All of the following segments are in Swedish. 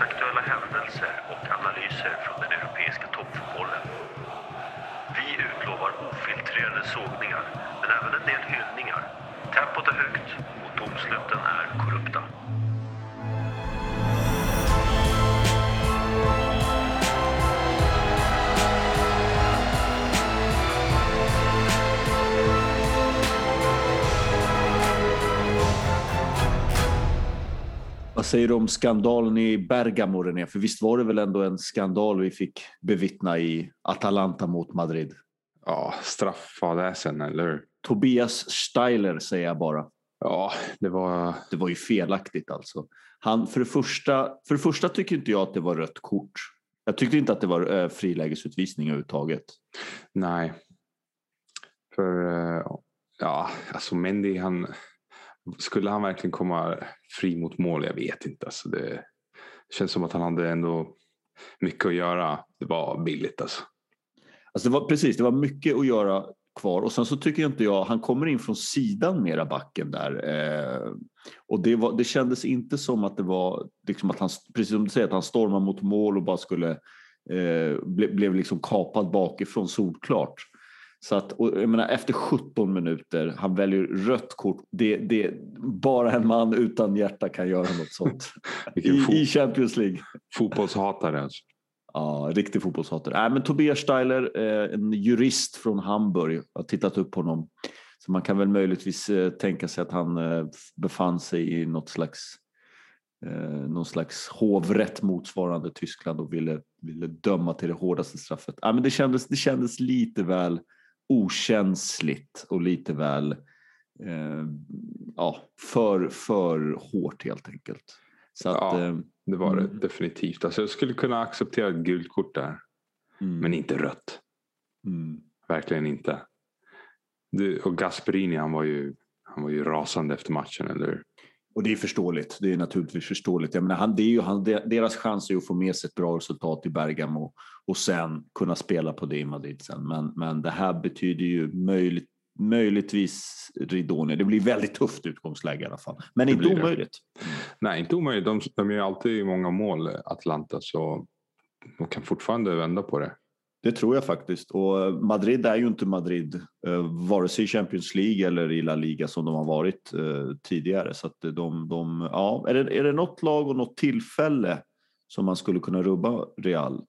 dagsaktuella händelser och analyser från den europeiska toppfotbollen. Vi utlovar ofiltrerade sågningar, men även en del hyllningar. Tempot är högt och domsluten säger du om skandalen i Bergamo, René? För visst var det väl ändå en skandal vi fick bevittna i Atalanta mot Madrid? Ja, straffadäsen, eller hur? Tobias Steiler säger jag bara. Ja, det var... Det var ju felaktigt alltså. Han, för, det första, för det första tycker inte jag att det var rött kort. Jag tyckte inte att det var eh, frilägesutvisning överhuvudtaget. Nej. För, eh, ja, alltså Mendy han... Skulle han verkligen komma fri mot mål? Jag vet inte. Alltså det känns som att han hade ändå mycket att göra. Det var billigt alltså. Alltså det var, precis, det var mycket att göra kvar och sen så tycker jag inte jag, han kommer in från sidan mera backen där. Eh, och det, var, det kändes inte som att det var, liksom att han, precis som du säger, att han stormar mot mål och bara skulle, eh, ble, blev liksom kapad bakifrån solklart. Så att, och jag menar, efter 17 minuter, han väljer rött kort. Det, det, bara en man utan hjärta kan göra något sånt. I, I Champions League. Fotbollshatare alltså. Ja, riktig fotbollshatare. Äh, men Tobias Steiler, eh, en jurist från Hamburg, jag har tittat upp honom. Så man kan väl möjligtvis eh, tänka sig att han eh, befann sig i något slags, någon slags hovrätt motsvarande Tyskland och ville, ville döma till det hårdaste straffet. Äh, men det, kändes, det kändes lite väl okänsligt och lite väl eh, ja, för, för hårt helt enkelt. Så att, Ja. eh, Det var det Mm. definitivt. Alltså jag skulle kunna acceptera ett gult kort där. mm, Men inte rött. mm. Verkligen inte. Det, och Gasperini han var, ju, han var ju rasande efter matchen, eller hur? Och det är förståeligt. Det är naturligtvis förståeligt. Jag menar, han, det är ju han, deras chans är att få med sig ett bra resultat i Bergamo och sen kunna spela på det i Madrid sen. Men, men det här betyder ju möjligt, möjligtvis ridå ner. Det blir väldigt tufft utgångsläge i alla fall. Men Det inte blir det. omöjligt. Nej, inte omöjligt. De, de gör alltid många mål, Atlanta, så de kan fortfarande vända på det. Det tror jag faktiskt. Och Madrid är ju inte Madrid, eh, vare sig i Champions League eller i La Liga som de har varit eh, tidigare. Så att de, de, ja, är, det, är det något lag och något tillfälle som man skulle kunna rubba Real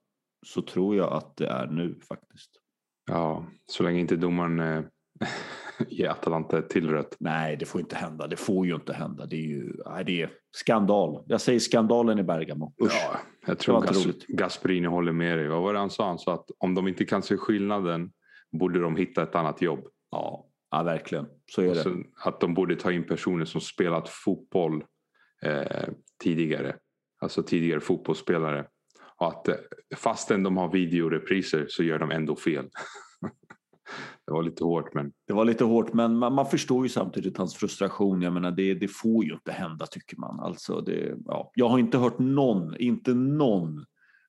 så tror jag att det är nu faktiskt. Ja, så länge inte domaren eh, ger Atalanta ett till rött. Nej, det får inte hända. Det får ju inte hända. Det är ju nej, det är skandal. Jag säger skandalen i Bergamo. Usch. Ja, jag tror Gas, roligt. Gasperini håller med dig. Vad var det han sa? Han sa att om de inte kan se skillnaden borde de hitta ett annat jobb. Ja, ja, verkligen. Så är det. Att de borde ta in personer som spelat fotboll eh, tidigare. Alltså tidigare fotbollsspelare. Och att eh, fastän de har videorepriser så gör de ändå fel. det var lite hårt men Det var lite hårt, men man, man förstår ju samtidigt hans frustration. Jag menar, det, det får ju inte hända tycker man. Alltså det, ja, jag har inte hört någon, inte någon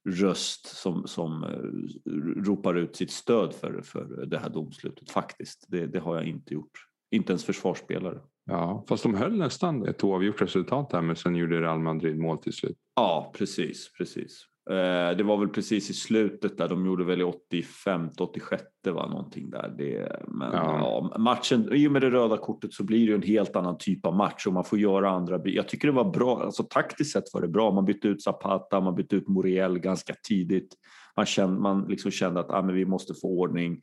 röst som, som eh, ropar ut sitt stöd för, för det här domslutet faktiskt. Det, det har jag inte gjort. Inte ens försvarsspelare. ja, fast de höll nästan ett oavgjort resultat här men sen gjorde Real Madrid mål till slut. Ja, precis, precis. Eh, Det var väl precis i slutet där de gjorde väl i 85, 86 var någonting där. Det, men Ja. ja. matchen, i och med det röda kortet så blir det en helt annan typ av match och man får göra andra. Jag tycker det var bra, alltså taktiskt sett var det bra. Man bytte ut Zapata, man bytte ut Muriel ganska tidigt. Man kände, man liksom kände att ah, men vi måste få ordning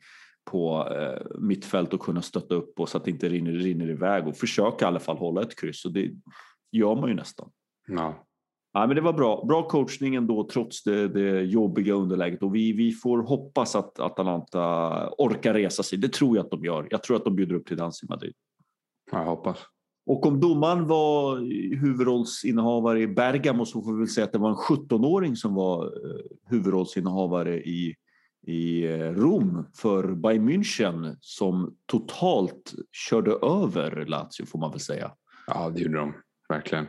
på eh, mittfält och kunna stötta upp och så att det inte rinner, rinner iväg och försöka i alla fall hålla ett kryss och det gör man ju nästan. Ja, Ja, men det var bra. Bra coachning ändå trots det, det jobbiga underläget och vi, vi får hoppas att Atalanta orkar resa sig. Det tror jag att de gör. Jag tror att de bjuder upp till dans i Madrid. jag hoppas. Och om domaren var huvudrollsinnehavare i Bergamo så får vi väl säga att det var en 17-åring som var eh, huvudrollsinnehavare i, i eh, Rom för Bayern München som totalt körde över Lazio får man väl säga. Ja, det gjorde de verkligen.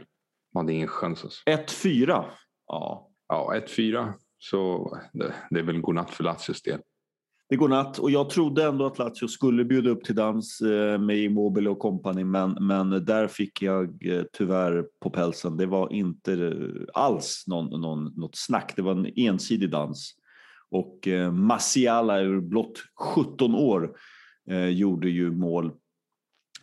De hade ingen chans alltså. 1-4. Ja, Ja, 1-4. Så det, det är väl godnatt för Lazios del. Det går natt och jag trodde ändå att Lazio skulle bjuda upp till dans eh, med Immobile och kompani men, men där fick jag eh, tyvärr på pälsen. Det var inte eh, alls någon, någon, något snack, det var en ensidig dans. Och eh, Masiala ur blott 17 år eh, gjorde ju mål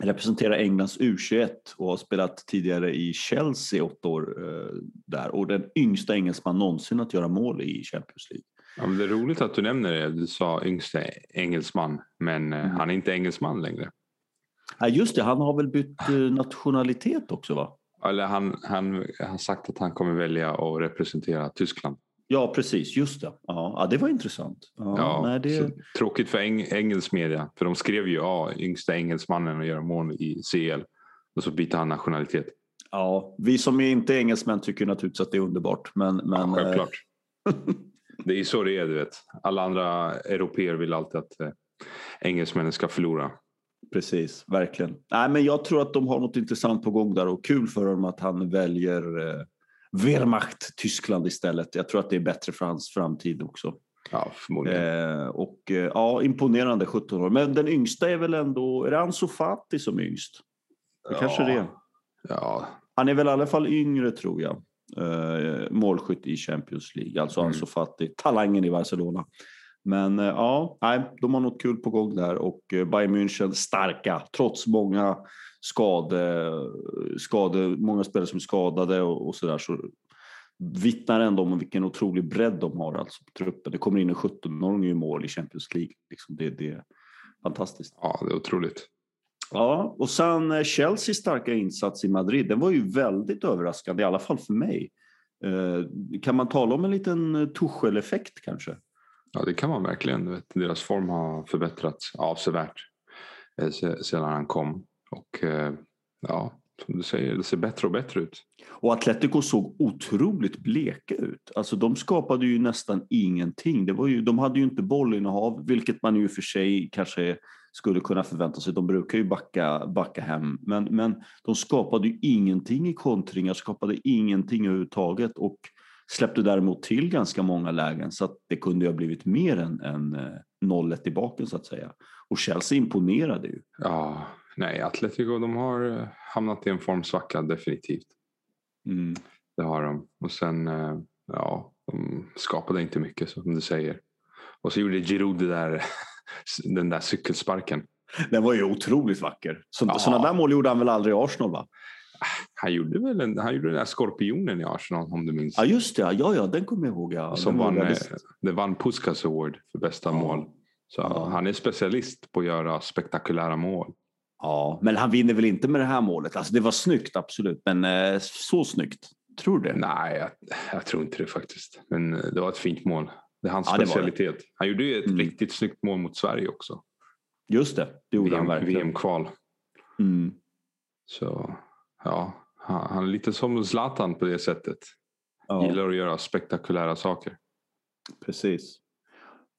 representerar Englands U21 och har spelat tidigare i Chelsea åtta år eh, där och den yngsta engelsman någonsin att göra mål i Champions League. Ja, men det är roligt att du nämner det. Du sa yngsta engelsman, men eh, Mm. han är inte engelsman längre. Ja, just det, han har väl bytt eh, nationalitet också va? Eller han, han har sagt att han kommer välja att representera Tyskland. Ja, precis, just det. Ja, ja det var intressant. Ja, Ja, nej, det... tråkigt för eng, engelsk media. För de skrev ju ja, yngsta engelsmannen att göra mål i CL. Och så byter han nationalitet. ja, vi som är inte engelsmän tycker naturligtvis att det är underbart. Men, men, ja, eh, självklart. det är ju så det är, du vet. Alla andra europeer vill alltid att eh, engelsmännen ska förlora. Precis, verkligen. Nej, men jag tror att de har något intressant på gång där och kul för dem att han väljer eh, Wehrmacht Tyskland istället. Jag tror att det är bättre för hans framtid också. Ja, förmodligen. Eh, och eh, ja, imponerande 17 år. Men den yngsta är väl ändå, är det Ansu Fati som är yngst? Det kanske det är. Ja, Han är väl i alla fall yngre tror jag. Eh, målskytt i Champions League, alltså Mm. Ansu Fati, talangen i Barcelona. Men eh, ja, nej, de har något kul på gång där och eh, Bayern München starka trots många skade, skade många spelare som är skadade och, och sådär så vittnar ändå om vilken otrolig bredd de har alltså på truppen. Det kommer in en 17-åring i mål i Champions League. Liksom det, det är fantastiskt. ja, det är otroligt. Ja, och sen eh, Chelseas starka insats i Madrid, den var ju väldigt överraskande, i alla fall för mig. Kan man tala om en liten Tuchel-effekt kanske? Ja, det kan man verkligen. Du vet, deras form har förbättrats avsevärt eh, sedan han kom. Och eh, ja, som du säger, det ser bättre och bättre ut. Och Atletico såg otroligt bleka ut. Alltså de skapade ju nästan ingenting. Det var ju, de hade ju inte bollinnehav, vilket man ju för sig kanske skulle kunna förvänta sig. De brukar ju backa, backa hem. Men, men de skapade ju ingenting i kontringar, skapade ingenting överhuvudtaget och släppte däremot till ganska många lägen så att det kunde ju ha blivit mer än, än eh, 0-1 i baken så att säga. Och Chelsea imponerade ju. Ja, nej, Atletico de har eh, hamnat i en formsvacka definitivt. Mm. Det har de. Och sen, eh, ja, de skapade inte mycket som du säger. Och så gjorde Giroud där, den där cykelsparken. Den var ju otroligt vacker. Så, Ja. Sådana där mål gjorde han väl aldrig i Arsenal va? Han gjorde väl en, han gjorde den där skorpionen i Arsenal om du minns. Ja just det, ja, ja den kommer jag ihåg. Ja. som Den vann, eh, det vann Puskas Award för bästa Ja. mål. Så Ja. han är specialist på att göra spektakulära mål. Ja, men han vinner väl inte med det här målet. Alltså det var snyggt absolut, men eh, så snyggt. Tror du det? Nej, jag, jag tror inte det faktiskt. Men eh, det var ett fint mål. Det är hans Ja, det var det. specialitet. Han gjorde ju ett Mm. riktigt snyggt mål mot Sverige också. Just det, det gjorde han VM, verkligen. VM-kval. Mm. Så ja, han, han är lite som Zlatan på det sättet. Ja, Gillar att göra spektakulära saker. precis.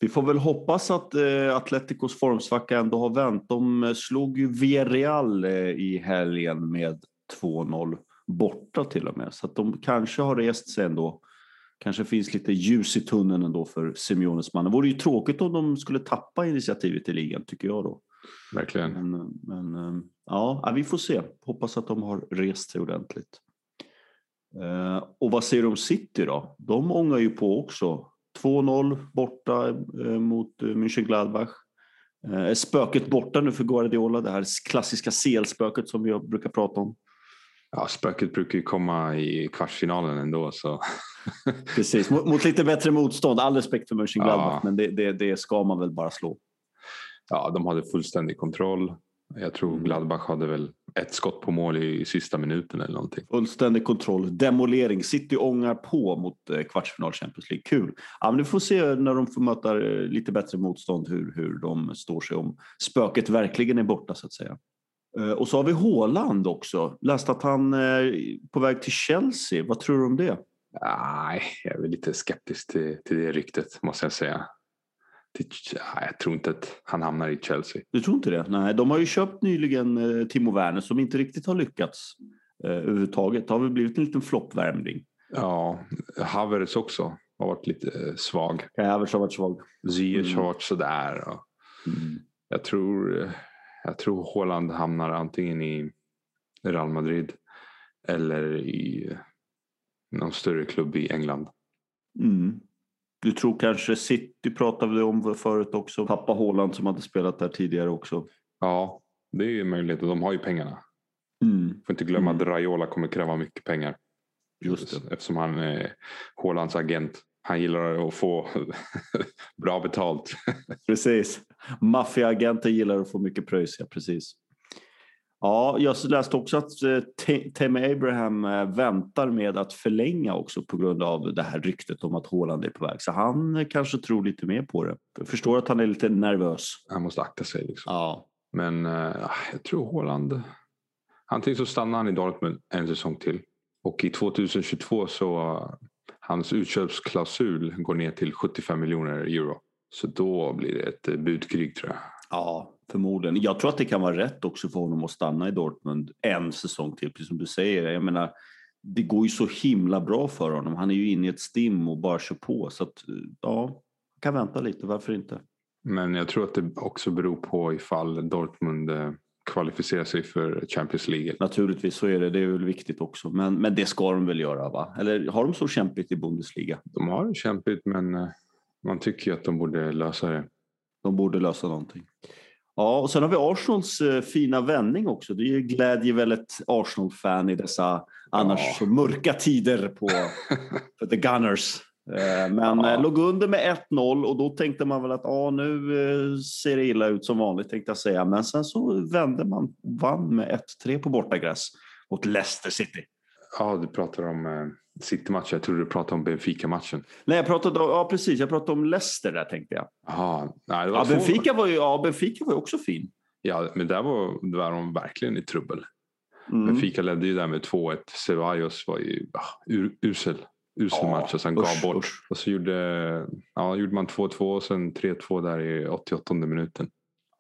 Vi får väl hoppas att eh, Atleticos formsvacka ändå har vänt. De eh, slog ju Villarreal eh, i helgen med 2-0 borta till och med. Så att de kanske har rest sig ändå. Kanske finns lite ljus i tunneln ändå för Simeones man. Det vore ju tråkigt om de skulle tappa initiativet i ligan tycker jag då. Verkligen. Men, men eh, ja, vi får se. Hoppas att de har rest sig ordentligt. Eh, och vad säger du om City då? De ångar ju på också. 2-0 borta eh, mot Mönchengladbach. Eh, är spöket borta nu för Guardiola? Det här klassiska CL-spöket som vi brukar prata om. Ja, spöket brukar ju komma i kvartsfinalen ändå. Så. Precis, mot, mot lite bättre motstånd. All respekt för Mönchengladbach, Ja. men det, det, det ska man väl bara slå. Ja, de hade fullständig kontroll. Jag tror Mm. Gladbach hade väl ett skott på mål i, i sista minuten eller någonting. Fullständig kontroll, demolering. City ångar på mot eh, kvartsfinal Champions League. Kul! Ja, men du får se när de får möta eh, lite bättre motstånd hur, hur de står sig om spöket verkligen är borta så att säga. Eh, Och så har vi Haaland också. Läste att han är på väg till Chelsea. Vad tror du om det? Nej, jag är lite skeptisk till, till det ryktet måste jag säga. Jag tror inte att han hamnar i Chelsea. Du tror inte det? Nej, de har ju köpt nyligen eh, Timo Werner som inte riktigt har lyckats eh, överhuvudtaget. Det har väl blivit en liten floppvärmning. Ja, Havertz också. har varit lite svag. Kai Havertz har varit svag. Ziyech Mm. har varit sådär. Och jag tror, jag tror Haaland hamnar antingen i Real Madrid eller i någon större klubb i England. Mm. Du tror kanske City pratade vi om förut också. Pappa Haaland som hade spelat där tidigare också. Ja, det är ju möjligt de har ju pengarna. Mm. Får inte glömma Mm. att Raiola kommer kräva mycket pengar. Just det. Eftersom han är Haalands agent. Han gillar att få bra betalt. Precis. Maffiaagenter gillar att få mycket pröjs, ja, precis. Ja, jag läste också att eh, Temi Abraham eh, väntar med att förlänga också på grund av det här ryktet om att Haaland är på väg. Så han eh, kanske tror lite mer på det. Jag förstår att han är lite nervös. Han måste akta sig. Liksom. Ja. Men eh, jag tror Haaland... Antingen så stannar han i Dortmund en säsong till. Och i 2022 så hans utköpsklausul går ner till 75 miljoner euro. Så då blir det ett budkrig tror jag. Ja, förmodligen. Jag tror att det kan vara rätt också för honom att stanna i Dortmund en säsong till, precis som du säger. Jag menar, det går ju så himla bra för honom. Han är ju inne i ett stim och bara kör på. Så att, ja, kan vänta lite, varför inte? Men jag tror att det också beror på ifall Dortmund eh, kvalificerar sig för Champions League. Naturligtvis så är det, det är väl viktigt också. Men, men det ska de väl göra va? Eller har de så kämpigt i Bundesliga? De har det kämpigt men eh, man tycker ju att de borde lösa det. De borde lösa någonting. Ja, och sen har vi Arsenals eh, fina vändning också. Det är ju glädje väl ett Arsenal-fan i dessa annars Ja. så mörka tider på för The Gunners. Eh, Men Ja. eh, låg under med 1-0 och då tänkte man väl att ah, nu ser det illa ut som vanligt tänkte jag säga. Men sen så vände man vann med 1-3 på bortagräs mot Leicester City. Ja, du pratar om City-matchen. Jag trodde du pratade om Benfica-matchen. Nej, jag pratade, ja precis, jag pratade om Leicester där tänkte jag. Jaha, nej, det var Ja, två- Benfica var ju, ja, Benfica var ju också fin. Ja, men där var, där var de verkligen i trubbel. Mm. Benfica ledde ju där med 2-1. Ceballos var ju ah, ur, usel. Usel Ja, match och sen gav usch, bort. usch. Och så gjorde, ja, gjorde man 2-2 och sen 3-2 där i 88 minuten.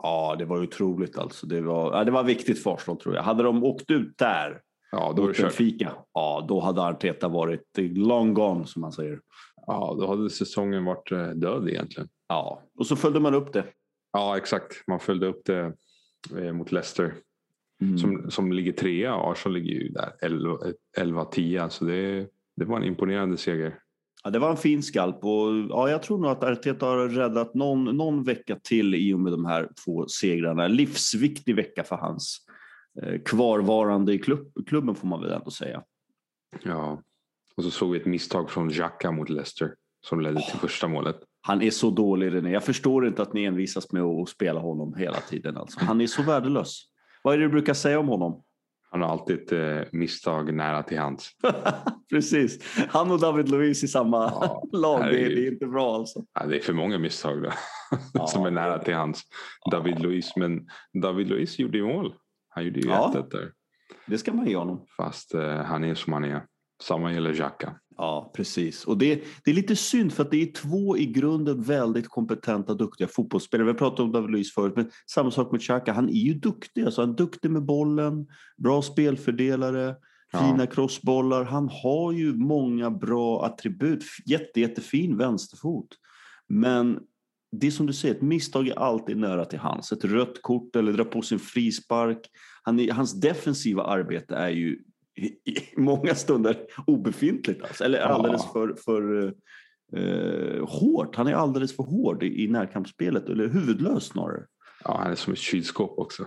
Ja, det var otroligt alltså. Det var, ja, det var viktigt för Arsenal tror jag. Hade de åkt ut där Ja, då mot. Benfica, ja då hade Arteta varit long gone som man säger. Ja, då hade säsongen varit eh, död egentligen. Ja, och så följde man upp det. Ja, exakt. Man följde upp det eh, mot Leicester Mm. som, som ligger trea. Arsenal ligger ju där 11-10. Så det, det var en imponerande seger. Ja, det var en fin skalp och ja, jag tror nog att Arteta har räddat någon, någon vecka till i och med de här två segrarna. Livsviktig vecka för hans eh, kvarvarande i klubb, klubben får man väl ändå säga. Ja. Och så såg vi ett misstag från Xhaka mot Leicester som ledde till första målet. Han är så dålig René. Jag förstår inte att ni envisas med att spela honom hela tiden. Alltså. Han är så värdelös. Vad är det du brukar säga om honom? Han har alltid ett eh, misstag nära till hands. Precis. Han och David Luiz i samma Ja, lag. Det, herregud. det är inte bra alltså. Ja, det är för många misstag då. Ja. som är nära till hands. David Luiz. Men David Luiz gjorde ju mål. Han gjorde ju Ja. 1-1 där. Det ska man ge honom. Fast eh, han är som han är. Samma gäller Xhaka. Ja, precis. Och det, det är lite synd för att det är två i grunden väldigt kompetenta, duktiga fotbollsspelare. Vi har pratat om David Luiz förut, men samma sak med Xhaka. Han är ju duktig. Alltså, han är duktig med bollen, bra spelfördelare, Ja. fina crossbollar. Han har ju många bra attribut. Jätte, jättefin vänsterfot. Men det är som du säger, ett misstag är alltid nära till hans. Ett rött kort eller dra på sin frispark. Han hans defensiva arbete är ju i, många stunder obefintligt. Alltså. Eller Ja. alldeles för, för eh, hårt. Han är alldeles för hård i, i närkampsspelet. Eller huvudlös snarare. Ja, han är som ett kylskåp också.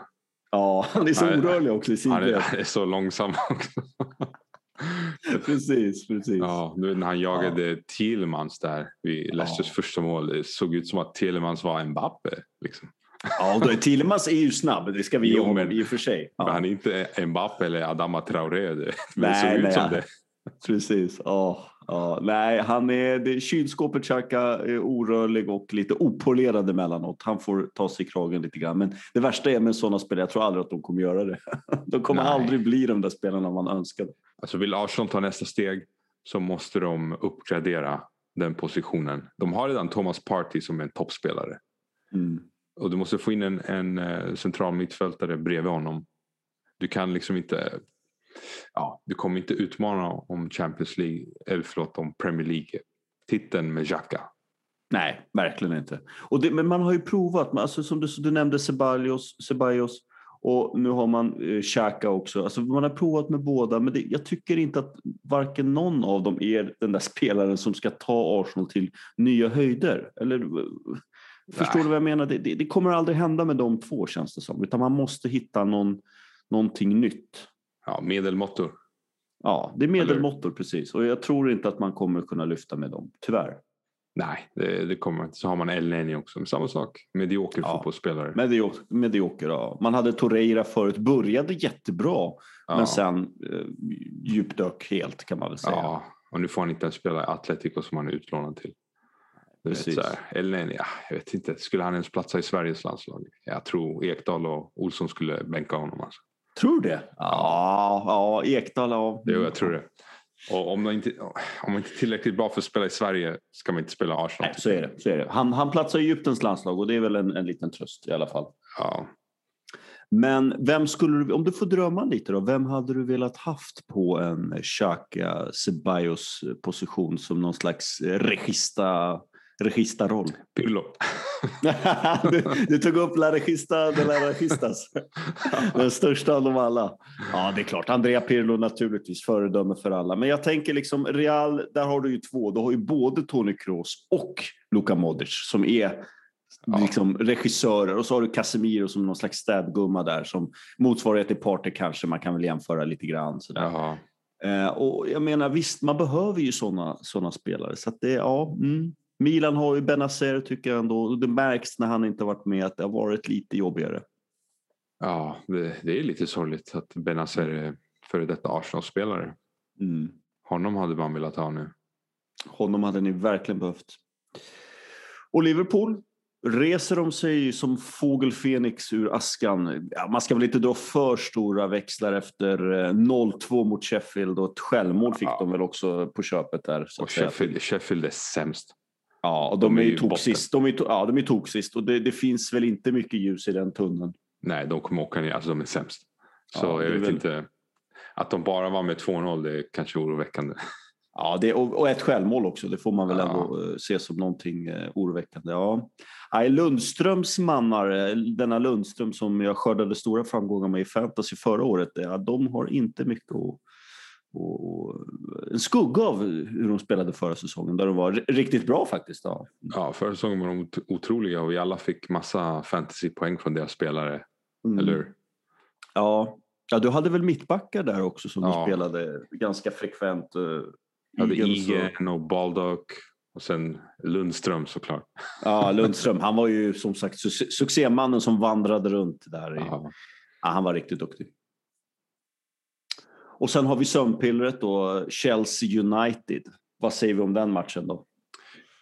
Ja, han är så orörlig också i Han är, han är så långsam också. Precis, precis. Ja, nu när han jagade Thielemans där vid Leicesters Ja. första mål. Det såg ut som att Thielemans var Mbappe. Liksom. Ja, då är Tillemans är ju snabb, det ska vi ge honom i och för sig. Ja. Men han är inte Mbappe eller Adama Traoré. Det, Nej, såg ut nej, som ja. det. Precis. Ja, ja. Nej, han är, det, kylskåpet Xhaka är orörlig och lite opolerad emellanåt. Han får ta sig i kragen lite grann. Men det värsta är med sådana spelare, jag tror aldrig att de kommer göra det. De kommer Nej. aldrig bli de där spelarna man önskade. Alltså vill Arsenal ta nästa steg så måste de uppgradera den positionen. De har redan Thomas Partey som är en toppspelare. Mm. Och du måste få in en, en eh, central mittfältare bredvid honom. Du kan liksom inte... Ja, du kommer inte utmana om Champions League, eller förlåt, om Premier League titeln med Xhaka. Nej, verkligen inte. Och det, men man har ju provat, alltså, som du, du nämnde Ceballos, Ceballos och nu har man eh, Xhaka också. Alltså, man har provat med båda men det, jag tycker inte att varken någon av dem är den där spelaren som ska ta Arsenal till nya höjder. Eller, eh, förstår du vad jag menar? Det, det, det, kommer aldrig hända med de två känns det som. Utan man måste hitta någon, någonting nytt. Ja, medelmåttor. Ja, det är medelmåttor precis. Och jag tror inte att man kommer kunna lyfta med dem, tyvärr. Nej, det, det kommer inte. Så har man El också. Samma sak. Medioker ja. fotbollsspelare. Medioker, medioker, ja. Man hade Torreira förut. Började jättebra. Ja. Men sen eh, djupdök helt kan man väl säga. Ja, och nu får han inte ens spela i Atletico som han är utlånad till. Precis. Vet, El ja, jag vet inte. Skulle han ens platsa i Sveriges landslag? Jag tror Ekdal och Olsson skulle bänka honom. Alltså. Tror du det? Ja, ja Ekdal. Ja. Jo, jag tror det. Och om man, inte, om man inte är tillräckligt bra för att spela i Sverige ska man inte spela Arsenal. Nej, så är det. Så är det. Han, han platsar i Egyptens landslag och det är väl en, en liten tröst i alla fall. Ja. Men vem skulle du, om du får drömma lite då, vem hade du velat haft på en Xhaka Ceballos position som någon slags regista registarroll. Pirlo. du, du, tog upp La Regista de la Registas. Den största av dem alla. Ja, det är klart. Andrea Pirlo naturligtvis föredöme för alla. Men jag tänker liksom Real, där har du ju två. Du har ju både Toni Kroos och Luka Modric som är ja. liksom regissörer. Och så har du Casemiro som någon slags städgumma där som motsvarighet till Party kanske. Man kan väl jämföra lite grann. Sådär. Eh, och jag menar visst, man behöver ju sådana såna spelare. Så att det, ja, mm. Milan har ju Benazer tycker jag ändå. Och det märks när han inte varit med att det har varit lite jobbigare. Ja, det, det är lite sorgligt att Benazer är före detta Arsenal-spelare. Mm. Honom hade man velat ha nu. Honom hade ni verkligen behövt. Och Liverpool, reser de sig som fågel Fenix ur askan? Ja, man ska väl inte dra för stora växlar efter 0-2 eh, mot Sheffield och ett självmål fick ja. de väl också på köpet där. och Sheffield, Sheffield är sämst. Ja, och de, de är ju toksist. De är, ja, de är toksist och det, det, finns väl inte mycket ljus i den tunneln. Nej, de kommer åka ner. Alltså de är sämst. Så ja, jag vet väl... inte. Att de bara var med 2-0 det är kanske oroväckande. Ja, det, och, och ett självmål också. Det får man väl ja. ändå uh, se som någonting uh, oroväckande. Ja. Nej, Lundströms mannar, eh, denna Lundström som jag skördade stora framgångar med i fantasy förra året, de har inte mycket att och, en skugga av hur de spelade förra säsongen där de var riktigt bra faktiskt. Ja, ja förra säsongen var de otroliga och vi alla fick massa fantasypoäng från deras spelare. Mm. Eller Ja. ja, du hade väl mittbackar där också som ja. du spelade ganska frekvent. Uh, hade Igen och Baldock och sen Lundström såklart. Ja, Lundström. Han var ju som sagt succémannen som vandrade runt där. I, ja, han var riktigt duktig. Och sen har vi sömnpillret då, Chelsea United. Vad säger vi om den matchen då?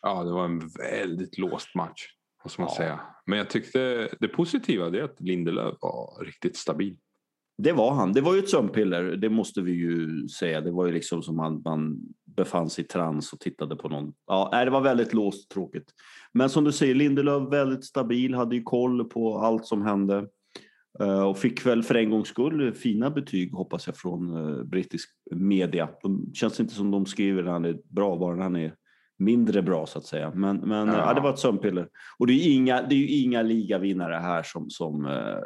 Ja, det var en väldigt låst match. Måste man ja. säga. Men jag tyckte det positiva är att Lindelöf var riktigt stabil. Det var han. Det var ju ett sömnpiller, det måste vi ju säga. Det var ju liksom som man, man befann sig i trans och tittade på någon. Ja, det var väldigt låst tråkigt. Men som du säger, Lindelöf väldigt stabil, hade ju koll på allt som hände. Eh, och fick väl för en gångs skull fina betyg hoppas jag från uh, brittisk media. De känns inte som de skriver att han är bra, bara han är mindre bra så att säga. Men, men ja. ja det var ett sömnpiller. Och det är ju inga, det är ju inga ligavinnare här som, som uh,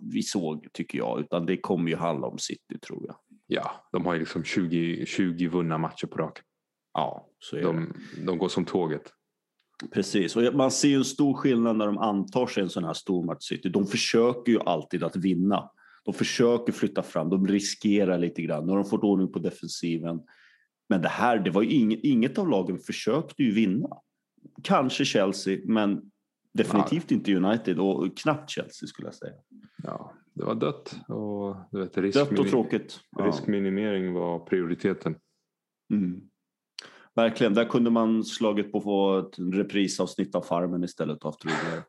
vi såg tycker jag, utan det kommer ju handla om City tror jag. Ja, de har ju liksom 20, 20 vunna matcher på rak. Ja, så är de, det. De går som tåget. Precis, och man ser ju en stor skillnad när de antar sig en sån här stor match City. De försöker ju alltid att vinna. De försöker flytta fram, de riskerar lite grann. Nu har de fått ordning på defensiven. Men det här, det var ju inget, inget av lagen försökte ju vinna. Kanske Chelsea, men definitivt ja. inte United och knappt Chelsea skulle jag säga. Ja, det var dött och du vet, riskminim- dött och tråkigt. Ja. Riskminimering var prioriteten. Mm. Verkligen, där kunde man slagit på få ett reprisavsnitt av Farmen istället och haft roligare.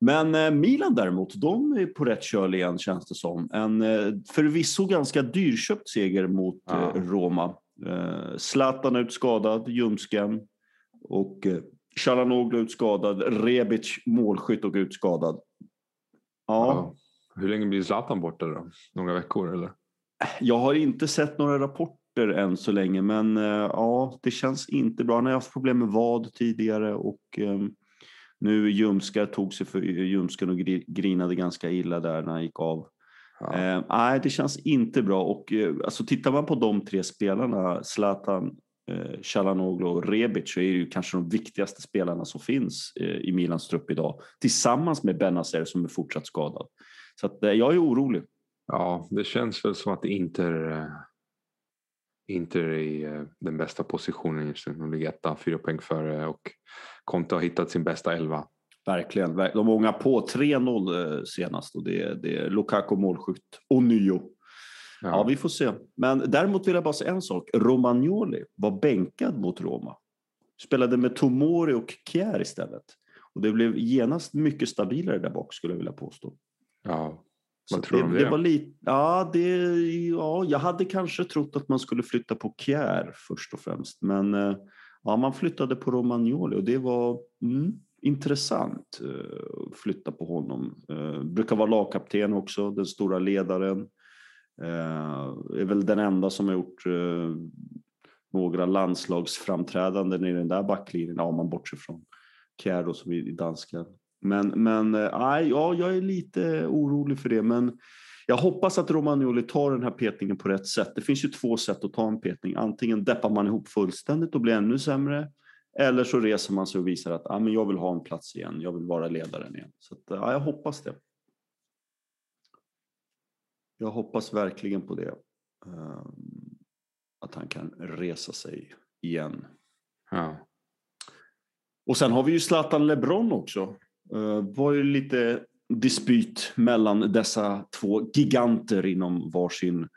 Men eh, Milan däremot, de är på rätt köl igen känns det som. En eh, förvisso ganska dyrköpt seger mot ja. Eh, Roma. Zlatan ut skadad, Ljumsken och Chalanoglu ut skadad, Rebic målskytt och ut skadad. Ja. ja. Hur länge blir Zlatan borta då? Några veckor eller? Jag har inte sett några rapporter rapporter än så länge men eh, ja, det känns inte bra. Han har haft problem med vad tidigare och eh, nu Ljumskar tog sig för ljumsken och grinade ganska illa där när han gick av. Ja. Eh, nej, det känns inte bra och eh, alltså tittar man på de tre spelarna, Zlatan, eh, Chalanoglu och Rebic så är det ju kanske de viktigaste spelarna som finns eh, i Milans trupp idag tillsammans med Benazer som är fortsatt skadad. Så att, eh, jag är orolig. Ja, det känns väl som att Inter, eh, Inter är i eh, den bästa positionen just nu. De ligger etta, fyra poäng före och Conte har hittat sin bästa elva. Verkligen. De ångar på 3-0 eh, senast och det är, det är Lukaku målskytt. Ånyo. Ja. ja, vi får se. Men däremot vill jag bara säga en sak. Romagnoli var bänkad mot Roma. Spelade med Tomori och Kjär istället. Och det blev genast mycket stabilare där bak skulle jag vilja påstå. Ja, vad tror om det? det var lite, ja, det, ja, jag hade kanske trott att man skulle flytta på Kjär först och främst. Men eh, ja, man flyttade på Romagnoli och det var mm, intressant eh, att flytta på honom. Uh, brukar vara lagkapten också, den stora ledaren. Är väl den enda som har gjort några landslagsframträdanden i den där backlinjen, ja, man bortser från Kjär som i dansken. Men, men aj, ja, jag är lite orolig för det. Men jag hoppas att Romagnoli tar den här petningen på rätt sätt. Det finns ju två sätt att ta en petning. Antingen deppar man ihop fullständigt och blir ännu sämre. Eller så reser man sig och visar att ah, men jag vill ha en plats igen. Jag vill vara ledaren igen. Så att, ja, jag hoppas det. Jag hoppas verkligen på det. Um, att han kan resa sig igen. Ja. Och sen har vi ju Zlatan LeBron också. Eh, Var ju lite dispyt mellan dessa två giganter inom varsin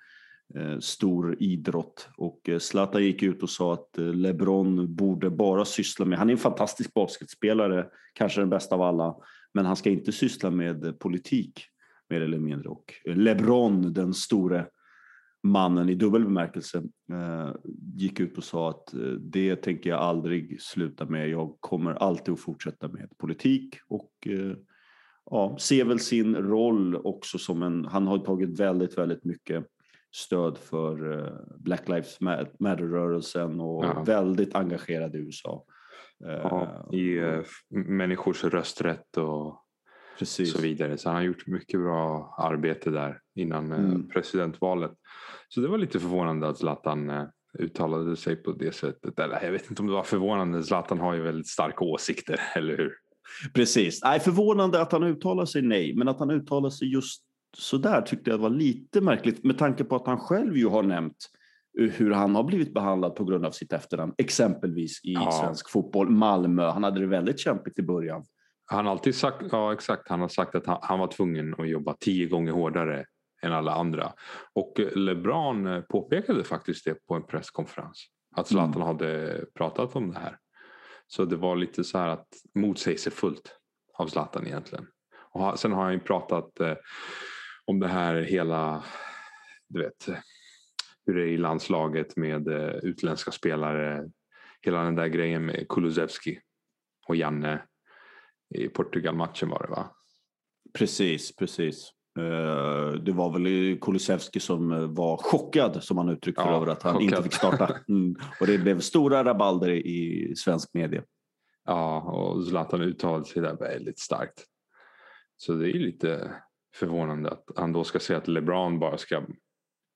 eh, stor idrott. Och eh, Zlatan gick ut och sa att LeBron borde bara syssla med, han är en fantastisk basketspelare, kanske den bästa av alla, men han ska inte syssla med politik mer eller mindre. Och LeBron, den store mannen i dubbel bemärkelse, gick ut och sa att det tänker jag aldrig sluta med. Jag kommer alltid att fortsätta med politik och ja, ser väl sin roll också som en, han har tagit väldigt, väldigt mycket stöd för eh, Black Lives Matter-rörelsen och ja. väldigt engagerad i USA. Ja, I människors rösträtt och Precis. så vidare. Så han har gjort mycket bra arbete där innan mm. presidentvalet. Så det var lite förvånande att Zlatan uttalade sig på det sättet. Eller jag vet inte om det var förvånande. Zlatan har ju väldigt starka åsikter, eller hur? Precis. Nej, förvånande att han uttalar sig nej, men att han uttalar sig just så där tyckte jag var lite märkligt med tanke på att han själv ju har nämnt hur han har blivit behandlad på grund av sitt efternamn, exempelvis i ja. svensk fotboll. Malmö, han hade det väldigt kämpigt i början. Han har alltid sagt, ja exakt, han har sagt att han, han var tvungen att jobba tio gånger hårdare än alla andra. Och LeBron påpekade faktiskt det på en presskonferens. Att Zlatan mm. hade pratat om det här. Så det var lite så här att motsägelsefullt av Zlatan egentligen. Och sen har han ju pratat eh, om det här hela, du vet, hur det är i landslaget med eh, utländska spelare. Hela den där grejen med Kulusevski och Janne i Portugal-matchen var det va? Precis, precis. Eh, det var väl Kulusevski som eh, var chockad som han uttryckte ja, över att han chockad. inte fick starta. Mm. Och det blev stora rabalder i svensk media. Ja, och Zlatan uttalade sig där väldigt starkt. Så det är lite förvånande att han då ska säga att LeBron bara ska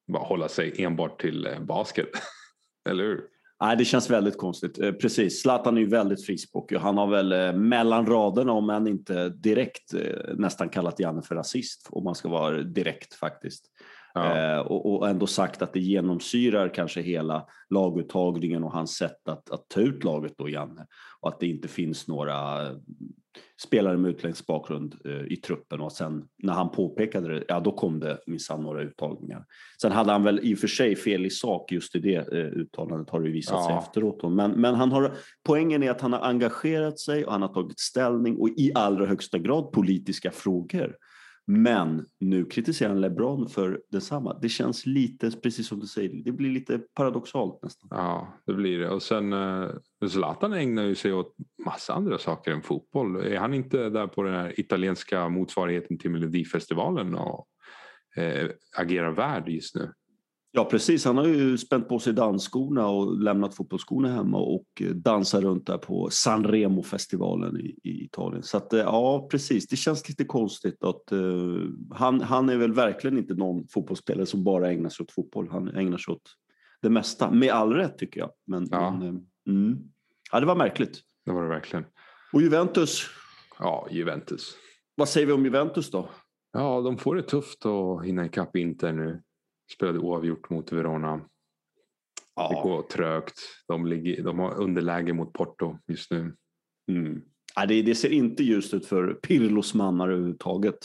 bara hålla sig enbart till eh, basket. Eller hur? Nej, det känns väldigt konstigt. Eh, precis, Zlatan är ju väldigt frispråkig. Han har väl eh, mellan raderna, om än inte direkt, eh, nästan kallat Janne för rasist, om man ska vara direkt faktiskt. Ja. och, och, ändå sagt att det genomsyrar kanske hela laguttagningen och hans sätt att, att ta ut laget då, Janne. Och att det inte finns några spelare med utländsk bakgrund eh, i truppen och sen när han påpekade det, ja då kom det minsann några uttagningar. Sen hade han väl i och för sig fel i sak just i det eh, uttalandet har det visat ja. sig efteråt. Men, men han har, poängen är att han har engagerat sig och han har tagit ställning och i allra högsta grad politiska frågor. Men nu kritiserar han LeBron för detsamma. Det känns lite, precis som du säger, det blir lite paradoxalt nästan. Ja, det blir det. Och sen eh, Zlatan ägnar ju sig åt massa andra saker än fotboll. Är han inte där på den här italienska motsvarigheten till Melodifestivalen och eh, agerar värd just nu? Ja, precis. Han har ju spänt på sig dansskorna och lämnat fotbollsskorna hemma och dansar runt där på Sanremo-festivalen i, i, Italien. Så att, ja, precis. Det känns lite konstigt att uh, han, han är väl verkligen inte någon fotbollsspelare som bara ägnar sig åt fotboll. Han ägnar sig åt det mesta. Med all rätt tycker jag. Men, ja. men mm. ja, det var märkligt. Det var det verkligen. Och Juventus? Ja, Juventus. Vad säger vi om Juventus då? Ja, de får det tufft att hinna ikapp Inter nu. Spelade oavgjort mot Verona. Ja. Det går trögt. De, ligger, de har underläge mot Porto just nu. Mm. Ja, det, det, ser inte ljust ut för Pirlos mannar överhuvudtaget.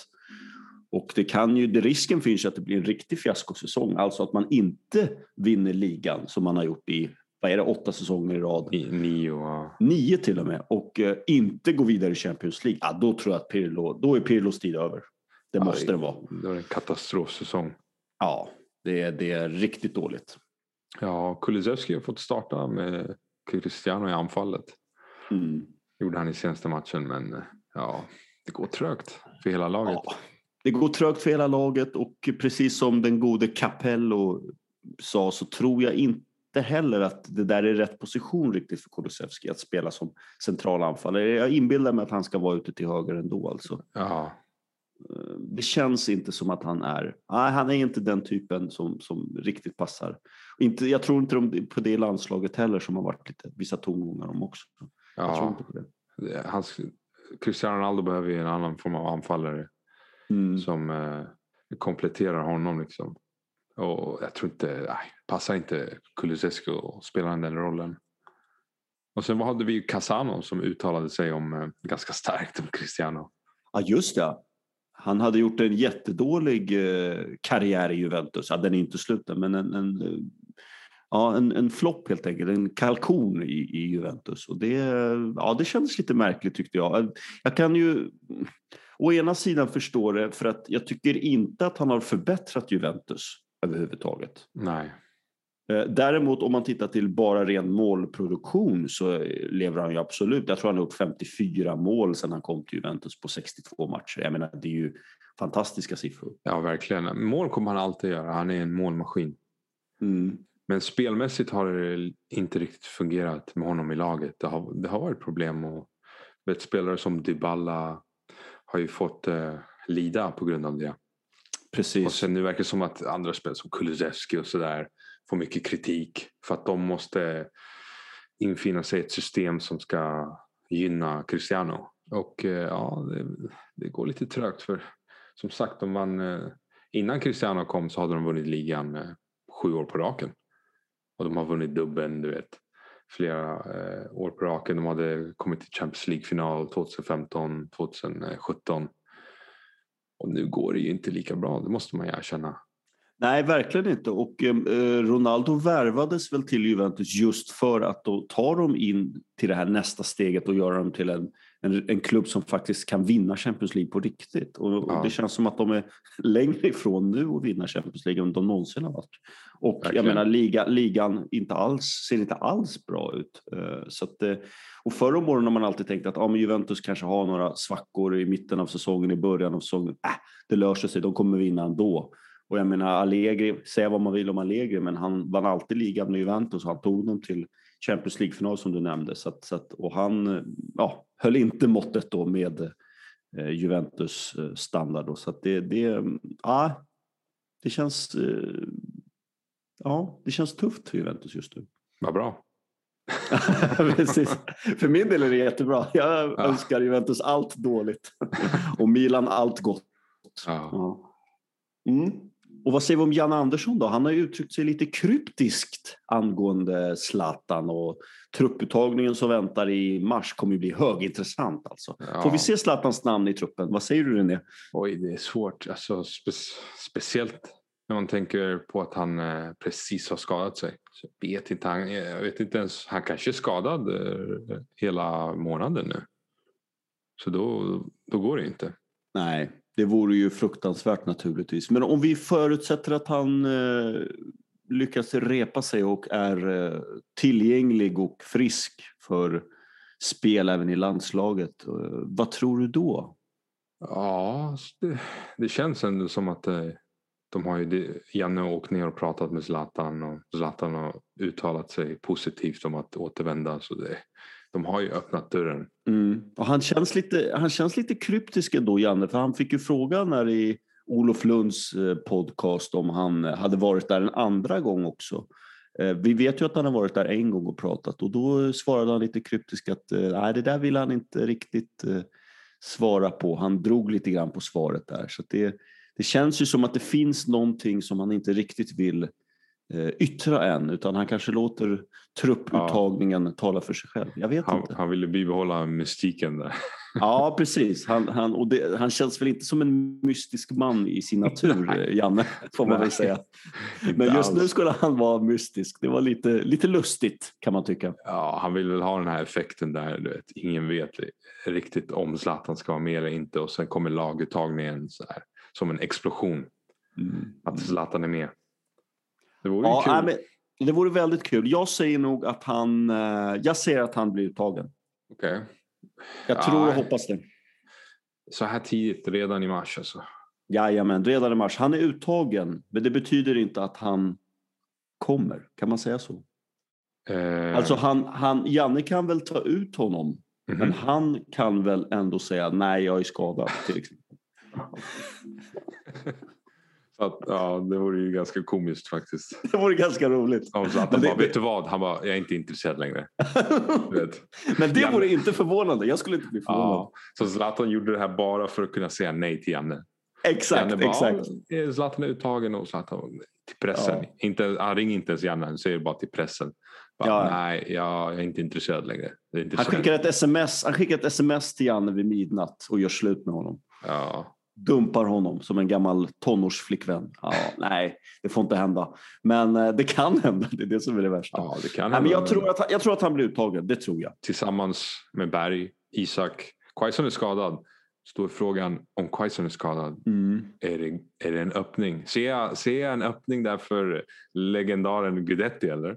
Och det kan ju, det risken finns ju att det blir en riktig fiaskosäsong. Alltså att man inte vinner ligan som man har gjort i vad är det, åtta säsonger i rad? Nio. Nio till och med. Och eh, inte gå vidare i Champions League. Ja, då tror jag att Pirlo, då är Pirlos tid över. Det måste det vara. Då är det en katastrofsäsong. Ja, det är, det är riktigt dåligt. Ja, Kulusevski har fått starta med Cristiano i anfallet. Mm. gjorde han i senaste matchen, men ja, det går trögt för hela laget. Ja, det går trögt för hela laget och precis som den gode Capello sa så tror jag inte heller att det där är rätt position riktigt för Kulusevski att spela som central anfallare. Jag inbillar mig att han ska vara ute till höger ändå alltså. Ja, Eh, det känns inte som att han är, nej, han är inte den typen som, som riktigt passar. Inte, jag tror inte de, på det landslaget heller som har varit lite, vissa tongångar om också. Ja. Hans, Cristiano Ronaldo behöver ju en annan form av anfallare mm. som eh, kompletterar honom liksom. Och jag tror inte, nej, passar inte Kulusescu att spela den rollen. Och sen hade vi ju Casano som uttalade sig om eh, ganska starkt om Cristiano. Ja just det. Han hade gjort en jättedålig eh, karriär i Juventus. Ja, den är inte slut men en, en, eh, ja, en, en flopp helt enkelt. En kalkon i, i Juventus. Och det, ja, det kändes lite märkligt tyckte jag. Eh, jag kan ju å ena sidan förstå det för att jag tycker inte att han har förbättrat Juventus överhuvudtaget. Nej. Eh, däremot om man tittar till bara ren målproduktion så lever han ju absolut. Jag tror han har gjort 54 mål sedan han kom till Juventus på 62 matcher. Jag menar det är ju fantastiska siffror. Ja verkligen. Mål kommer han alltid göra. Han är en målmaskin. Mm. Men spelmässigt har det inte riktigt fungerat med honom i laget. Det har, det har varit problem. Och vet, spelare som Dybala har ju fått eh, lida på grund av det. Precis. Och sen nu verkar det som att andra spelare som Kulusevski och sådär får mycket kritik för att de måste infinna sig i ett system som ska gynna Cristiano. Och eh, ja, det, det går lite trögt för som sagt, de vann, eh, innan Cristiano kom så hade de vunnit ligan med sju år på raken. Och de har vunnit dubbeln, du vet, flera eh, år på raken. De hade kommit till Champions League-final 2015, 2017. Och nu går det ju inte lika bra, det måste man ju erkänna. Nej, verkligen inte. Och eh, Ronaldo värvades väl till Juventus just för att då ta dem in till det här nästa steget och göra dem till en, en, en klubb som faktiskt kan vinna Champions League på riktigt. Och, ja. och, det känns som att de är längre ifrån nu att vinna Champions League än de någonsin har varit. Och verkligen. jag menar liga, ligan inte alls, ser inte alls bra ut. Uh, så att, uh, och förra om åren har man alltid tänkt att ja, men Juventus kanske har några svackor i mitten av säsongen, i början av säsongen. Äh, det löser sig, de kommer vinna ändå. Och jag menar Allegri, säga vad man vill om Allegri, men han vann alltid ligan med Juventus och han tog dem till Champions League-final som du nämnde. Så att, så att, och han ja, höll inte måttet då med eh, Juventus eh, standard. Då. Så det, det, ja, det känns eh, Ja, det känns tufft för Juventus just nu. Vad bra. Precis. För min del är det jättebra. Jag ja. önskar Juventus allt dåligt och Milan allt gott. Ja. Mm. Och vad säger vi om Jan Andersson då? Han har ju uttryckt sig lite kryptiskt angående Zlatan och trupputtagningen som väntar i mars kommer ju bli högintressant alltså. Ja. Får vi se Zlatans namn i truppen? Vad säger du René? Oj, det är svårt. Alltså, spe speciellt när man tänker på att han eh, precis har skadat sig. Så jag, vet inte, han, jag vet inte ens, han kanske är skadad eh, hela månaden nu. Så då, då går det inte. Nej, det vore ju fruktansvärt naturligtvis. Men om vi förutsätter att han eh, lyckas repa sig och är eh, tillgänglig och frisk för spel även i landslaget. Eh, vad tror du då? Ja, det, det känns ändå som att eh, de har ju, Janne har åkt ner och pratat med Zlatan och Zlatan har uttalat sig positivt om att återvända. Så det, de har ju öppnat dörren. Mm. Och han, känns lite, han känns lite kryptisk ändå, Janne, för han fick ju frågan här i Olof Lunds eh, podcast om han eh, hade varit där en andra gång också. Eh, vi vet ju att han har varit där en gång och pratat och då svarade han lite kryptiskt att nej, det där vill han inte riktigt svara på. Han drog lite grann på svaret där. Så att det, det känns ju som att det finns någonting som han inte riktigt vill eh, yttra än utan han kanske låter trupputtagningen tala för sig själv. Jag vet Han, inte. han ville bibehålla mystiken där. Ja, precis. Han, han, och det, han känns väl inte som en mystisk man i sin natur, eh, Janne, får man väl säga. Men just nu skulle han vara mystisk. Det var lite, lite lustigt, kan man tycka. Ja, han vill väl ha den här effekten där du vet, ingen vet riktigt om Zlatan ska vara med eller inte och sen kommer laguttagningen så här, som en explosion. Att Zlatan är med. Det vore ju Ja, kul. nej, men det vore väldigt kul. Jag säger nog att han, eh, jag säger att han blir uttagen. Okej. Jag Ja. tror och hoppas det. Så här tidigt, redan i mars alltså. Jajamän, redan i mars. Han är uttagen, men det betyder inte att han kommer. Kan man säga så? Eh, Alltså han, han, Janne kan väl ta ut honom mhm. Men han kan väl ändå säga nej, jag är skadad till exempel. så att, ja, det vore ju ganska komiskt faktiskt. Det vore ganska roligt. Om Zlatan Men det- bara, vet du vad? Han bara, jag är inte intresserad längre. Men det vore inte förvånande. Jag skulle inte bli förvånad. Ja, så Zlatan gjorde det här bara för att kunna säga nej till Janne. Exakt, Janne bara, exakt. "Ja, Zlatan är uttagen och Zlatan till pressen. Inte, han ringer inte ens Janne, han säger bara till pressen. Bara, Ja. Nej, jag är inte intresserad längre. Inte Han så- skickar, ett sms, han skickar ett sms till Janne vid midnatt och gör slut med honom. Ja, Dumpar honom som en gammal tonårsflickvän. Ja, nej, det får inte hända. Men eh, det kan hända. Det är det som är det värsta. ja, det kan nej, men jag, hända. tror att, han- jag tror att han blir uttagen. Det tror jag. Tillsammans med Berg, Isak. Quaison är skadad. Står frågan om Quaison är skadad. Är det, är det en öppning? Ser jag, ser jag en öppning där för legendaren Guidetti eller?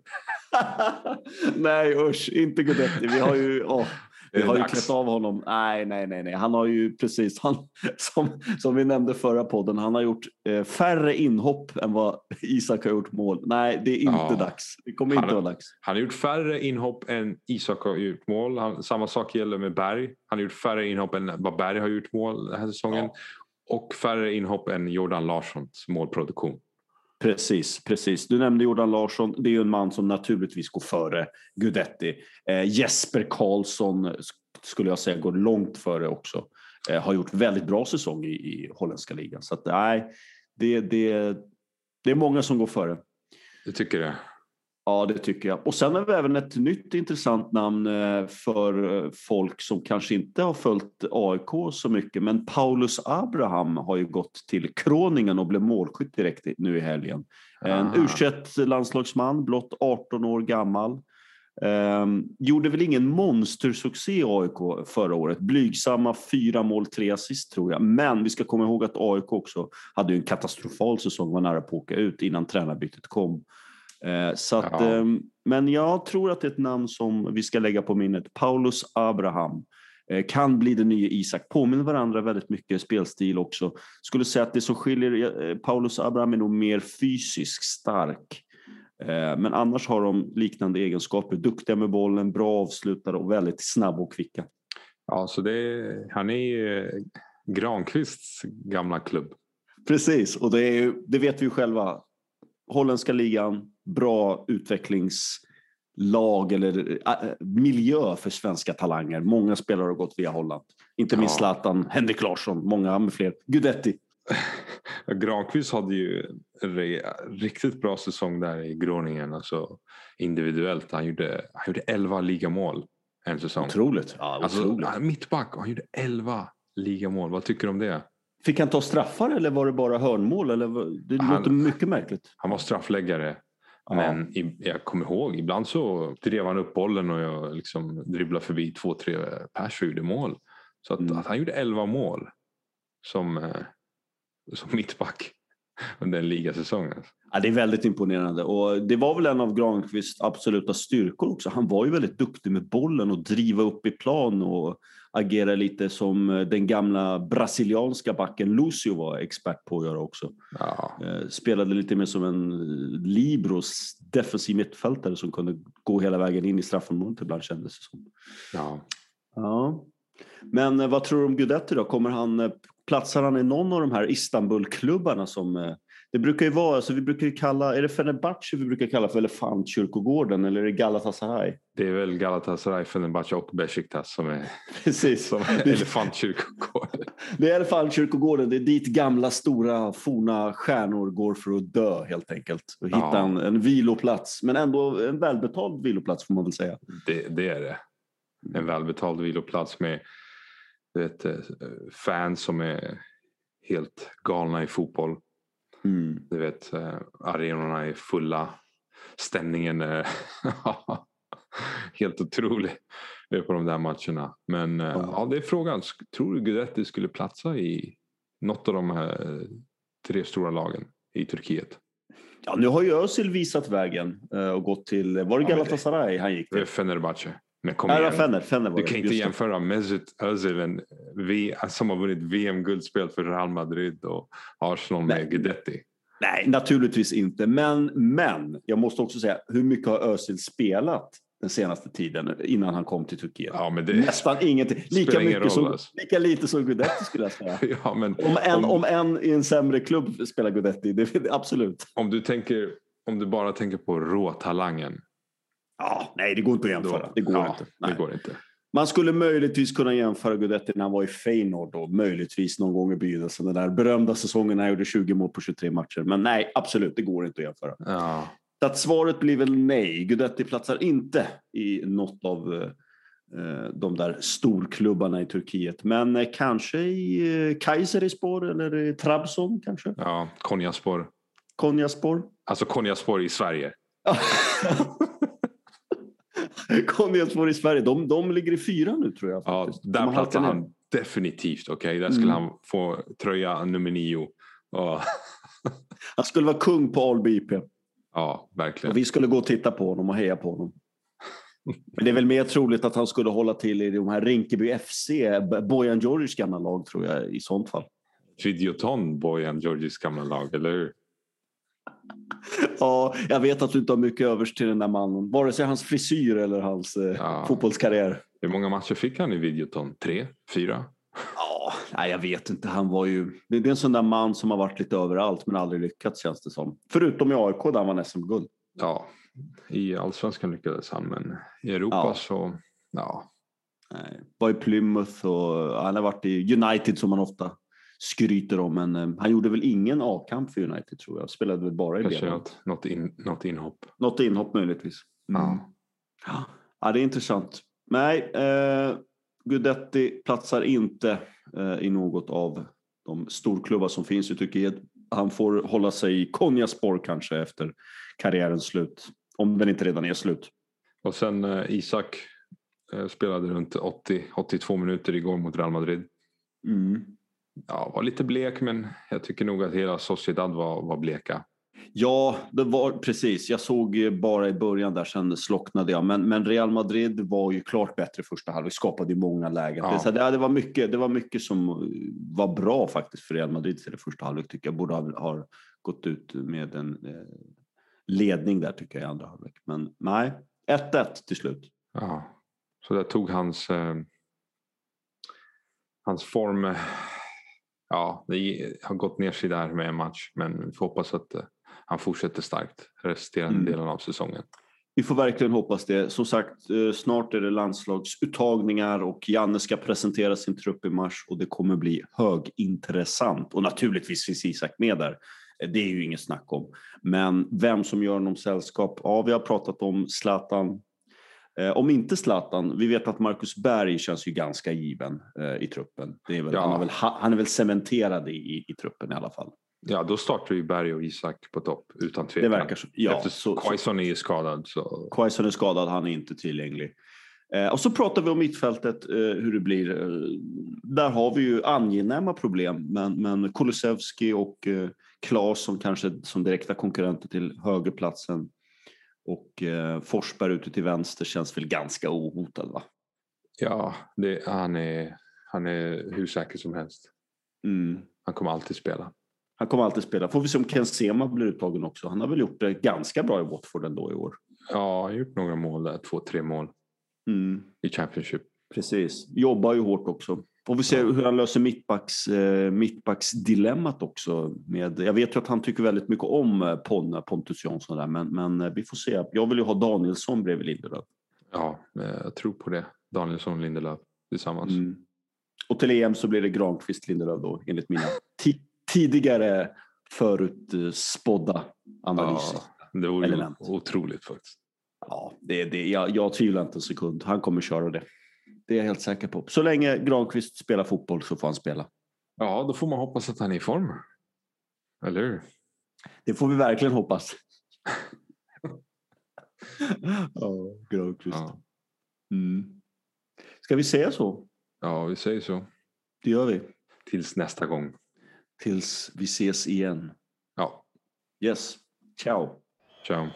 nej, usch. Inte Guidetti. Vi har ju... åh, Vi har ju klätt av honom. Nej, nej, nej, nej. Han har ju precis, han, som, som vi nämnde förra podden, han har gjort eh, färre inhopp än vad Isak har gjort mål. Nej, det är inte Ja. dags. Det kommer Han- inte vara dags. Han har gjort färre inhopp än Isak har gjort mål. Han, samma sak gäller med Berg. Han har gjort färre inhopp än vad Berg har gjort mål den här säsongen. Och färre inhopp än Jordan Larssons målproduktion. Precis, precis. Du nämnde Jordan Larsson. Det är ju en man som naturligtvis går före Gudetti. Eh, Jesper Karlsson skulle jag säga går långt före också. Eh, har gjort väldigt bra säsong i, i holländska ligan. Så att, nej, det, det, det är många som går före. Du tycker det? Ja, det tycker jag. Och sen har vi även ett nytt intressant namn eh, för eh, folk som kanske inte har följt AIK så mycket. Men Paulus Abraham har ju gått till Kroningen och blev målskytt direkt nu i helgen. En Ah. U21-landslagsman, blott 18 år gammal. Ehm, gjorde väl ingen monstersuccé i AIK förra året. Blygsamma fyra mål, tre assist tror jag. Men vi ska komma ihåg att AIK också hade en katastrofal säsong, var nära på att åka ut innan tränarbytet kom. Eh, så att, Ja. ehm, men jag tror att det är ett namn som vi ska lägga på minnet. Paulus Abraham. Eh, kan bli den nya Isak. Påminner varandra väldigt mycket spelstil också. Skulle säga att det som skiljer eh, Paulus Abraham är nog mer fysiskt stark. Men annars har de liknande egenskaper. Duktiga med bollen, bra avslutare och väldigt snabba och kvicka. Ja, så det, han är ju Granqvists gamla klubb. Precis, och det, är det vet vi ju själva. Holländska ligan, bra utvecklingslag eller äh, miljö för svenska talanger. Många spelare har gått via Holland. Inte minst Ja. Zlatan, Henrik Larsson, många med fler. Gudetti. Granqvist hade ju riktigt bra säsong där i Groningen. Alltså individuellt. Han gjorde, han gjorde 11 ligamål en säsong. Otroligt. Ja, Alltså, otroligt. han- mittback han gjorde 11 ligamål. Vad tycker du om det? Fick han ta straffar eller var det bara hörnmål? Eller? Det Han- låter mycket märkligt. Han var straffläggare. Ja. Men i, jag kommer ihåg, ibland så drev han upp bollen och jag liksom dribblade förbi två, tre pers och gjorde mål. Så att, Mm. att han gjorde 11 mål som, eh, som mittback. Under en ligasäsong. Alltså. Ja, det är väldigt imponerande och det var väl en av Granqvists absoluta styrkor också. Han var ju väldigt duktig med bollen och driva upp i plan och agera lite som den gamla brasilianska backen Lucio var expert på att göra också. Ja. Eh, Spelade lite mer som en Libros defensiv mittfältare som kunde gå hela vägen in i straffområdet ibland kändes det som. Ja. Ja. Men eh, vad tror du om Guidetti då? Kommer han, eh, platsar han i någon av de här Istanbulklubbarna som eh, det brukar ju vara, alltså vi brukar kalla, är det Fenerbahce vi brukar kalla för Elefantkyrkogården eller är det Galatasaray? Det är väl Galatasaray, Fenerbahce och Besiktas som är, Precis. som är elefantkyrkogården. Det är Elefantkyrkogården, det är dit gamla stora forna stjärnor går för att dö helt enkelt. Och hitta Ja. en, en viloplats, men ändå en välbetald viloplats får man väl säga. Det, det är det. En välbetald viloplats med du vet, eh, fans som är helt galna i fotboll. Mm. Du vet, eh, arenorna är fulla. Stämningen är helt otrolig på de där matcherna. Men eh, Ja. det är frågan. Tror du Guidetti skulle platsa i något av de här tre stora lagen i Turkiet? Ja, nu har ju Özil visat vägen och gått till, var det Galatasaray han gick till? Fenerbahce. Men kom igen. Fener var Du kan inte jämföra Mesut Özil en som har vunnit VM-guldspel för Real Madrid och Arsenal Nej. med Guidetti. Nej, naturligtvis inte. Men, men jag måste också säga, hur mycket har Özil spelat den senaste tiden innan han kom till Turkiet? Ja, men det, Nästan ingenting. Lika, mycket roll, som, alltså. lika lite som Guidetti skulle jag säga. ja, men Om en, om, om en i en sämre klubb spelar Guidetti, det, absolut. om, du tänker, om du bara tänker på råtalangen. Ja, nej, det går inte att jämföra. Det går ja, inte. Nej. Det går inte. Man skulle möjligtvis kunna jämföra Guidetti när han var i Feyenoord då, möjligtvis någon gång i begynnelsen. Den där berömda säsongen när han gjorde 20 mål på 23 matcher. Men nej, absolut, det går inte att jämföra. Ja, Så att svaret blir väl nej. Guidetti platsar inte i något av eh, de där storklubbarna i Turkiet. Men eh, kanske i eh, Kayserispor eller i Trabzon kanske? ja Konyaspor. Konyaspor? Alltså Konyaspor i Sverige. Konyaspor i Sverige, de, de ligger i fyra nu tror jag. Ja, faktiskt. Där platsar halkat ner. han definitivt. Okej, Där skulle Mm. han få tröja nummer nio. Och, Han skulle vara kung på Alby IP. ja, verkligen. Och vi skulle gå och titta på honom och heja på honom. Men det är väl mer troligt att han skulle hålla till i de här Rinkeby FC, Bojan Djordjic gamla lag tror jag i sånt fall. Videoton Bojan Georgis gamla lag, eller hur? Ja, jag vet att du inte har mycket övers till den där mannen. Vare sig hans frisyr eller hans eh, Ja. fotbollskarriär. Hur många matcher fick han i Videoton? Tre? Fyra? Ja, nej, jag vet inte. Han var ju... Det är en sån där man som har varit lite överallt men aldrig lyckats känns det som. Förutom i AIK där han vann SM-guld. Ja, i allsvenskan lyckades han, men i Europa Ja. så... Ja, Nej, Var i Plymouth och han har varit i United som man ofta skryter om. Men eh, han gjorde väl ingen A-kamp för United tror jag. Spelade väl bara i kanske något, något, in, något inhopp. Något inhopp möjligtvis. Mm. Ja. Ja. ja, det är intressant. Nej, eh, Gudetti platsar inte eh, i något av de storklubbar som finns i Turkiet. Han får hålla sig i Konyaspor kanske efter karriärens slut. Om den inte redan är slut. Och sen eh, Isak eh, spelade runt 80-82 minuter igår mot Real Madrid. Mm. Ja, var lite blek, men jag tycker nog att hela Sociedad var, var bleka. Ja, det var precis. Jag såg bara i början där, sen slocknade jag. Men, men Real Madrid var ju klart bättre första halvlek, skapade ju många lägen. Ja. Det, här, det, var mycket, det var mycket som var bra faktiskt för Real Madrid i det första halvlek tycker jag. Borde ha, ha gått ut med en eh, ledning där tycker jag i andra halvlek. Men nej, 1-1 till slut. Ja. Så där tog hans, eh, hans form... Ja, det har gått ner sig där med en match. Men vi får hoppas att eh, han fortsätter starkt resterande Mm. delen av säsongen. Vi får verkligen hoppas det. Som sagt, eh, snart är det landslagsuttagningar och Janne ska presentera sin trupp i mars och det kommer bli högintressant. Och naturligtvis finns Isak med där. Eh, Det är ju inget snack om. Men vem som gör honom sällskap? Ja, vi har pratat om Zlatan. Eh, om inte Zlatan, vi vet att Marcus Berg känns ju ganska given eh, i truppen. Det är väl, Ja. han, har väl, ha- han är väl cementerad i, i, truppen i alla fall. Ja, då startar ju Berg och Isak på topp utan Det tvekan. verkar så. Ja, Efter så, Quaison är ju skadad. Så... Quaison är skadad, han är inte tillgänglig. Eh, och så pratar vi om mittfältet, eh, hur det blir. Eh, där har vi ju angenäma problem, men, men Kulusevski och eh, Claesson kanske som direkta konkurrenter till högerplatsen och eh, Forsberg ute till vänster känns väl ganska ohotad va? Ja, det, han, är, han är hur säker som helst. Mm. Han kommer alltid spela. Han kommer alltid spela. Får vi se om Ken Sema blir uttagen också. Han har väl gjort det ganska bra i Watford ändå i år. Ja, han har gjort några mål där. Två, tre mål Mm. i Championship. Precis. Jobbar ju hårt också. Får vi se hur han löser mittbacks, eh, mittbacksdilemmat också. Med, jag vet ju att han tycker väldigt mycket om eh, Ponna, Pontus Jansson där, men, men eh, vi får se. Jag vill ju ha Danielsson bredvid Lindelöf. Ja, eh, jag tror på det. Danielsson och Lindelöf tillsammans. Mm. Och till EM så blir det Granqvist Lindelöf då, enligt mina ti- tidigare förutspådda analyser. Ja, det vore otroligt faktiskt. Ja, det, det, jag, jag tvivlar inte en sekund. Han kommer köra det. Det är jag helt säker på. Så länge Granqvist spelar fotboll så får han spela. Ja, då får man hoppas att han är i form. Eller hur? Det får vi verkligen hoppas. ja, Granqvist. Ja. Mm. Ska vi säga så? ja, vi säger så. Det gör vi. Tills nästa gång. Tills vi ses igen. Ja, Yes. Ciao. ciao.